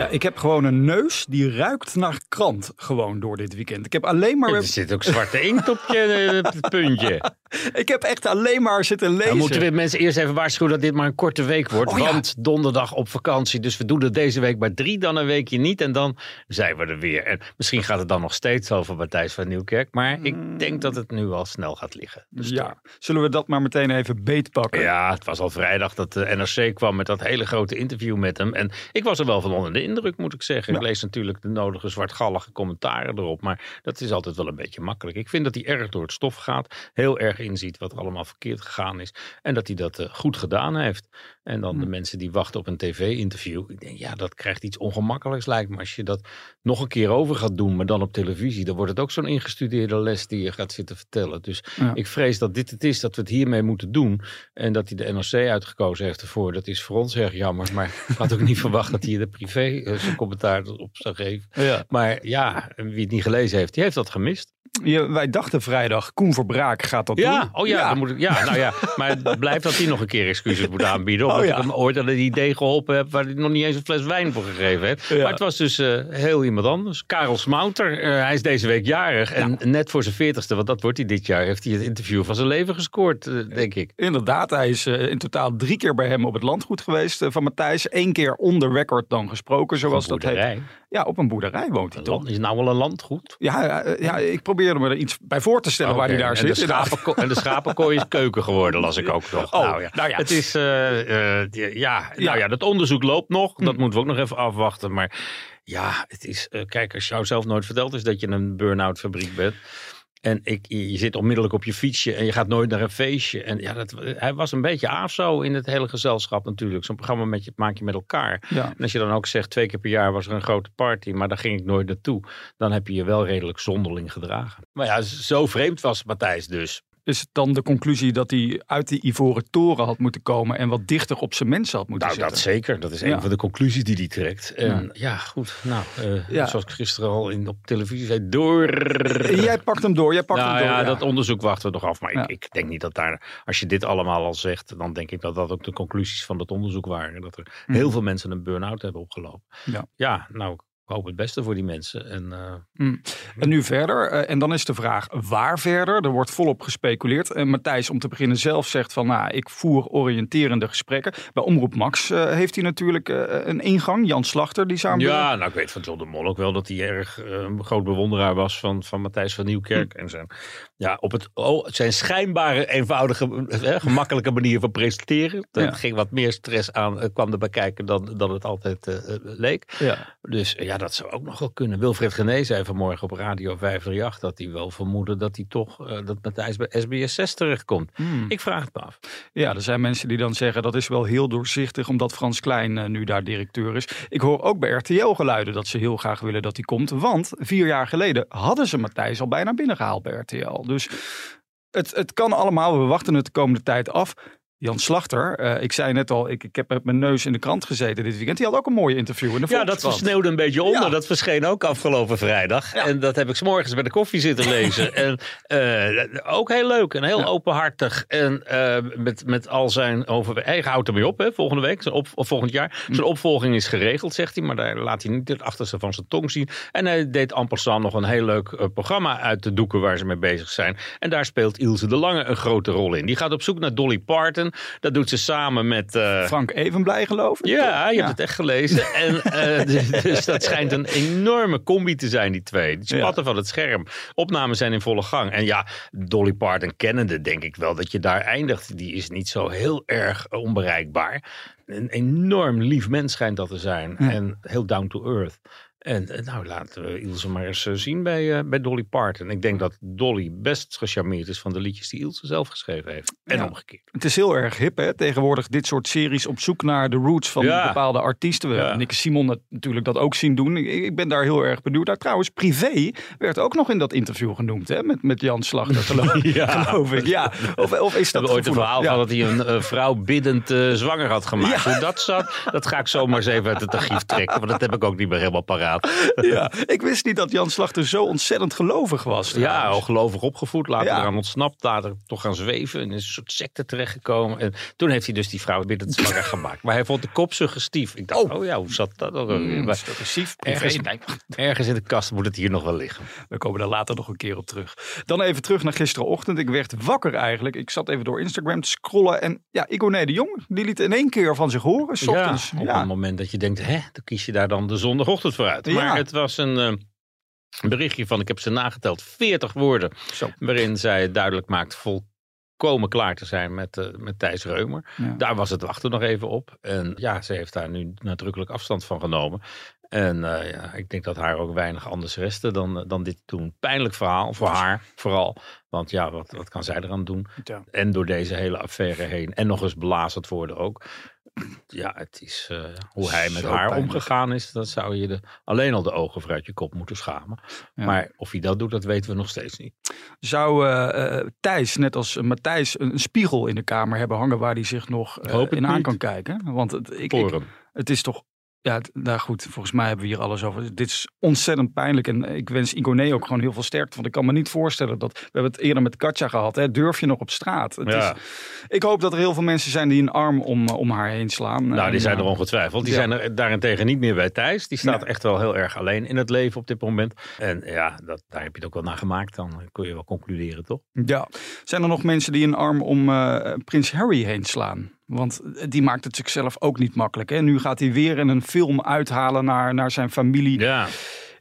Ja, ik heb gewoon een neus die ruikt naar krant gewoon door dit weekend. Ik heb alleen maar... Er zit ook zwarte inkt op je eh, puntje. ik heb echt alleen maar zitten lezen. Dan moeten we mensen eerst even waarschuwen dat dit maar een korte week wordt. Oh, ja. Want donderdag op vakantie. Dus we doen het deze week maar drie, dan een weekje niet. En dan zijn we er weer. En misschien gaat het dan nog steeds over Matthijs van Nieuwkerk. Maar ik denk dat het nu al snel gaat liggen. Dus ja, zullen we dat maar meteen even beetpakken? Ja, het was al vrijdag dat de NRC kwam met dat hele grote interview met hem. En ik was er wel van onder de indruk, moet ik zeggen. Ik lees natuurlijk de nodige zwartgallige commentaren erop. Maar dat is altijd wel een beetje makkelijk. Ik vind dat hij erg door het stof gaat. Heel erg inziet wat er allemaal verkeerd gegaan is. En dat hij dat eh, goed gedaan heeft. En dan de mensen die wachten op een tv-interview. Ik denk, ja, dat krijgt iets ongemakkelijks lijkt me. Als je dat nog een keer over gaat doen, maar dan op televisie. Dan wordt het ook zo'n ingestudeerde les die je gaat zitten vertellen. Dus Ja. ik vrees dat dit het is, dat we het hiermee moeten doen. En dat hij de NRC uitgekozen heeft ervoor. Dat is voor ons erg jammer. Maar ik had ook niet verwacht dat hij de privé zijn commentaar op zou geven. Ja. Maar ja, wie het niet gelezen heeft, die heeft dat gemist. Je- wij dachten vrijdag, Koen Verbraak gaat dat Ja, doen. oh ja, Dan moet ik, ja, nou ja. Maar het blijft dat hij nog een keer excuses moet aanbieden. Omdat Oh ja. ik hem ooit aan het idee geholpen heb waar hij nog niet eens een fles wijn voor gegeven heeft. Ja. Maar het was dus eh, heel iemand anders. Karel Smouter, eh, hij is deze week jarig. En net voor zijn veertigste, want dat wordt hij dit jaar, heeft hij het interview van zijn leven gescoord, eh, denk ik. Inderdaad, hij is in totaal drie keer bij hem op het landgoed geweest van Matthijs. Eén keer onder record dan gesproken, zoals dat heet. Ja, op een boerderij woont hij toch? Is nou wel een landgoed? Ja, eh, ja, ik probeerde me er iets bij voor te stellen waar Oké, hij daar en zit. De schapenko- en de schapenkooi is keuken geworden, las ik ook nog. Oh, nou, ja. nou ja. Het is, eh, eh, ja, Ja. nou ja, dat onderzoek loopt nog. Dat Hm. moeten we ook nog even afwachten. Maar ja, het is, eh, kijk, als jou zelf nooit verteld is dat je een burn-out fabriek bent. En ik, je zit onmiddellijk op je fietsje en je gaat nooit naar een feestje. En ja, dat, hij was een beetje AFSO in het hele gezelschap natuurlijk. Zo'n programma met je, maak je met elkaar. Ja. En als je dan ook zegt, twee keer per jaar was er een grote party, maar daar ging ik nooit naartoe. Dan heb je je wel redelijk zonderling gedragen. Maar ja, zo vreemd was Matthijs dus. Is het dan de conclusie dat hij uit die ivoren toren had moeten komen en wat dichter op zijn mensen had moeten Nou, dat zitten? zeker. Dat is Ja. een van de conclusies die hij trekt. En ja, goed. Nou, eh, Ja. zoals ik gisteren al in, op televisie zei, door. Jij pakt hem door, jij pakt nou hem door. ja, dat onderzoek wachten we nog af. Maar ik, ik denk niet dat daar, als je dit allemaal al zegt, dan denk ik dat dat ook de conclusies van dat onderzoek waren. Dat er heel veel mensen een burn-out hebben opgelopen. Mhm. Ja. ja, nou, ik hoop het beste voor die mensen. En eh, En nu verder. eh, en dan is de vraag waar verder. Er wordt volop gespeculeerd. En Matthijs, om te beginnen, zelf zegt van... Nou, ik voer oriënterende gesprekken. Bij Omroep Max eh, heeft hij natuurlijk eh, een ingang. Jan Slachter, die samen... Ja, nou ik weet van John de Mol ook wel dat hij erg eh, een groot bewonderaar was van, van Matthijs van Nieuwkerk. En zijn, ja, op het, oh, zijn schijnbare, eenvoudige, eh, gemakkelijke manier van presenteren. Er Ja. ging wat meer stress aan, eh, kwam erbij kijken dan, dan het altijd eh, eh, leek. Ja. Dus ja, dat zou ook nog wel kunnen. Wilfred Gené zei vanmorgen op Radio 538 dat hij wel vermoedde dat hij toch, dat Matthijs bij SBS 6 terechtkomt. Hmm. Ik vraag het me af. Ja, er zijn mensen die dan zeggen dat is wel heel doorzichtig omdat Frans Klein nu daar directeur is. Ik hoor ook bij RTL geluiden dat ze heel graag willen dat hij komt. Want vier jaar geleden hadden ze Matthijs al bijna binnengehaald bij RTL. Dus het, het kan allemaal. We wachten het de komende tijd af. Jan Slachter, eh, ik zei net al, ik, ik heb met mijn neus in de krant gezeten dit weekend. Die had ook een mooie interview in de Ja, dat versneeuwde een beetje onder. Ja. Dat verscheen ook afgelopen vrijdag. En dat heb ik 's morgens bij de koffie zitten lezen. en eh, ook heel leuk en heel openhartig. En eh, met, met al zijn overwegingen. Hij houdt ermee op, hè, volgende week, op, of volgend jaar. Zijn opvolging is geregeld, zegt hij. Maar daar laat hij niet het achterste van zijn tong zien. En hij deed passant nog een heel leuk programma uit de doeken waar ze mee bezig zijn. En daar speelt Ilse de Lange een grote rol in. Die gaat op zoek naar Dolly Parton. Dat doet ze samen met... eh, Frank Evenblij geloof ik. ja, je Ja. hebt het echt gelezen. En, eh, dus, dus dat schijnt een enorme combi te zijn, die twee. Die spatten van het scherm. Opnames zijn in volle gang. En ja, Dolly Parton kennende denk ik wel dat je daar eindigt. Die is niet zo heel erg onbereikbaar. Een enorm lief mens schijnt dat te zijn. En heel down to earth. En eh, nou, laten we Ilse maar eens eh, zien bij, eh, bij Dolly Parton. Ik denk dat Dolly best gecharmeerd is van de liedjes die Ilse zelf geschreven heeft. En Ja. omgekeerd. Het is heel erg hip hè, tegenwoordig dit soort series op zoek naar de roots van Ja. bepaalde artiesten. We Ja. Nikke Simon natuurlijk dat ook zien doen. Ik, ik ben daar heel erg benieuwd naar. Trouwens, Privé werd ook nog in dat interview genoemd hè, met, met Jan Slachter geloof, Ja. geloof ik. Ja. Of, of is dat ooit een verhaal van dat hij een vrouw biddend zwanger had gemaakt. Hoe dat zat, dat ga ik zomaar eens even uit het archief trekken. Want dat heb ik ook niet meer helemaal paraat. Ja, ik wist niet dat Jan Slachter zo ontzettend gelovig was. Ja, al gelovig opgevoed, later Ja. eraan ontsnapt, later toch gaan zweven en in een soort secte terechtgekomen. En toen heeft hij dus die vrouw biddend zwanger gemaakt. Maar hij vond de kop suggestief. Ik dacht, oh, ja, hoe zat dat? Mm, Maar privé. ergens, ergens in de kast moet het hier nog wel liggen. We komen daar later nog een keer op terug. Dan even terug naar gisterenochtend. Ik werd wakker eigenlijk. Ik zat even door Instagram te scrollen. En ja, Igoné de Jong, die liet in één keer van zich horen. 's ochtends. op Ja, het moment dat je denkt, hè, dan kies je daar dan de zondagochtend voor uit. Maar Ja. het was een eh, berichtje van, ik heb ze nageteld, 40 woorden. Zo. Waarin zij duidelijk maakt volkomen klaar te zijn met, eh, met Thijs Reumer. Ja. Daar was het wachten nog even op. En ja, ze heeft daar nu nadrukkelijk afstand van genomen. En eh, ja, ik denk dat haar ook weinig anders restte dan, dan dit te doen. Pijnlijk verhaal, voor haar vooral. Want ja, wat, wat kan zij eraan doen? Ja. En door deze hele affaire heen. En nog eens belazerd worden ook. Ja, het is eh, hoe hij met Zo haar pijnlijk. omgegaan is. Dat zou je de, alleen al de ogen vooruit je kop moeten schamen. Ja. Maar of hij dat doet, dat weten we nog steeds niet. Zou eh, eh, Thijs, net als Matthijs, een, een spiegel in de kamer hebben hangen waar hij zich nog in aan niet. kan kijken? Want het, ik, ik, het is toch. Ja, nou goed, volgens mij hebben we hier alles over. Dit is ontzettend pijnlijk. En ik wens Igoné ook gewoon heel veel sterkte. Want ik kan me niet voorstellen dat. We hebben het eerder met Katja gehad. Hè, durf je nog op straat? Het Ja. is, ik hoop dat er heel veel mensen zijn die een arm om, eh, om haar heen slaan. Nou, die zijn eh, er ongetwijfeld. Die ja. zijn er daarentegen niet meer bij Thijs. Die staat Ja. echt wel heel erg alleen in het leven op dit moment. En ja, dat, daar heb je het ook wel naar gemaakt. Dan kun je wel concluderen, toch? Ja. Zijn er nog mensen die een arm om eh, Prins Harry heen slaan? Want die maakt het zichzelf ook niet makkelijk. Hè? Nu gaat hij weer in een film uithalen naar, naar zijn familie. Ja.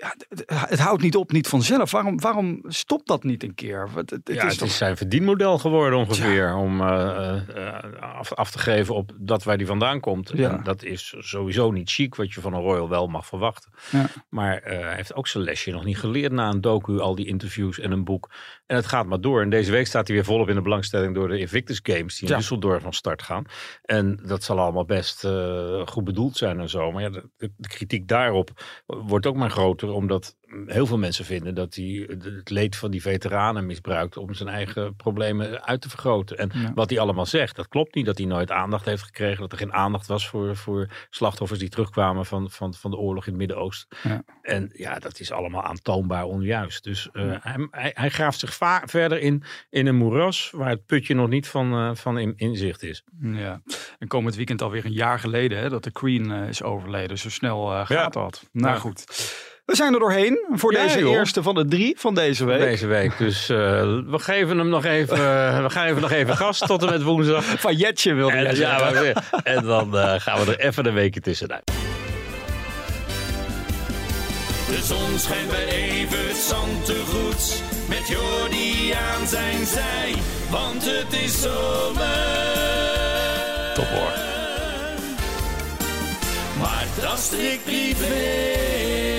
Ja, het, houdt niet op, niet vanzelf. Waarom, waarom stopt dat niet een keer? Het, het ja, is het toch... is zijn verdienmodel geworden ongeveer. Om eh, eh, af, af te geven op dat waar die vandaan komt. Ja. En dat is sowieso niet chic wat je van een royal wel mag verwachten. Ja. Maar eh, hij heeft ook zijn lesje nog niet geleerd na een docu, al die interviews en een boek. En het gaat maar door. En deze week staat hij weer volop in de belangstelling door de Invictus Games die in. Düsseldorf van start gaan. En dat zal allemaal best eh, goed bedoeld zijn en zo. Maar ja, de- de kritiek daarop wordt ook maar groter, omdat heel veel mensen vinden dat hij het leed van die veteranen misbruikt om zijn eigen problemen uit te vergroten. En Ja. wat hij allemaal zegt, dat klopt niet. Dat hij nooit aandacht heeft gekregen, dat er geen aandacht was voor, voor slachtoffers die terugkwamen van, van, van de oorlog in het Midden-Oosten. Ja. En ja, dat is allemaal aantoonbaar onjuist. Dus eh, hij, hij, hij graaft zich verder in, in een moeras waar het putje nog niet van, eh, van in, inzicht is. Ja. En komend weekend alweer een jaar geleden hè, dat de Queen eh, is overleden. Zo snel gaat dat. Nou Ja. goed. We zijn er doorheen voor Ja, deze joh. eerste van de drie van deze week. Deze week. Dus eh, we geven hem nog even, we gaan even nog even gas tot en met woensdag. Van Jetje wilde En, ja, zeggen. maar weer. en dan eh, gaan we er even een weekje tussenuit. De zon schijnt bij Evert Zantegoed. Met Jordi aan zijn zij. Want het is zomer. Top hoor. Maar dat is strikt privé.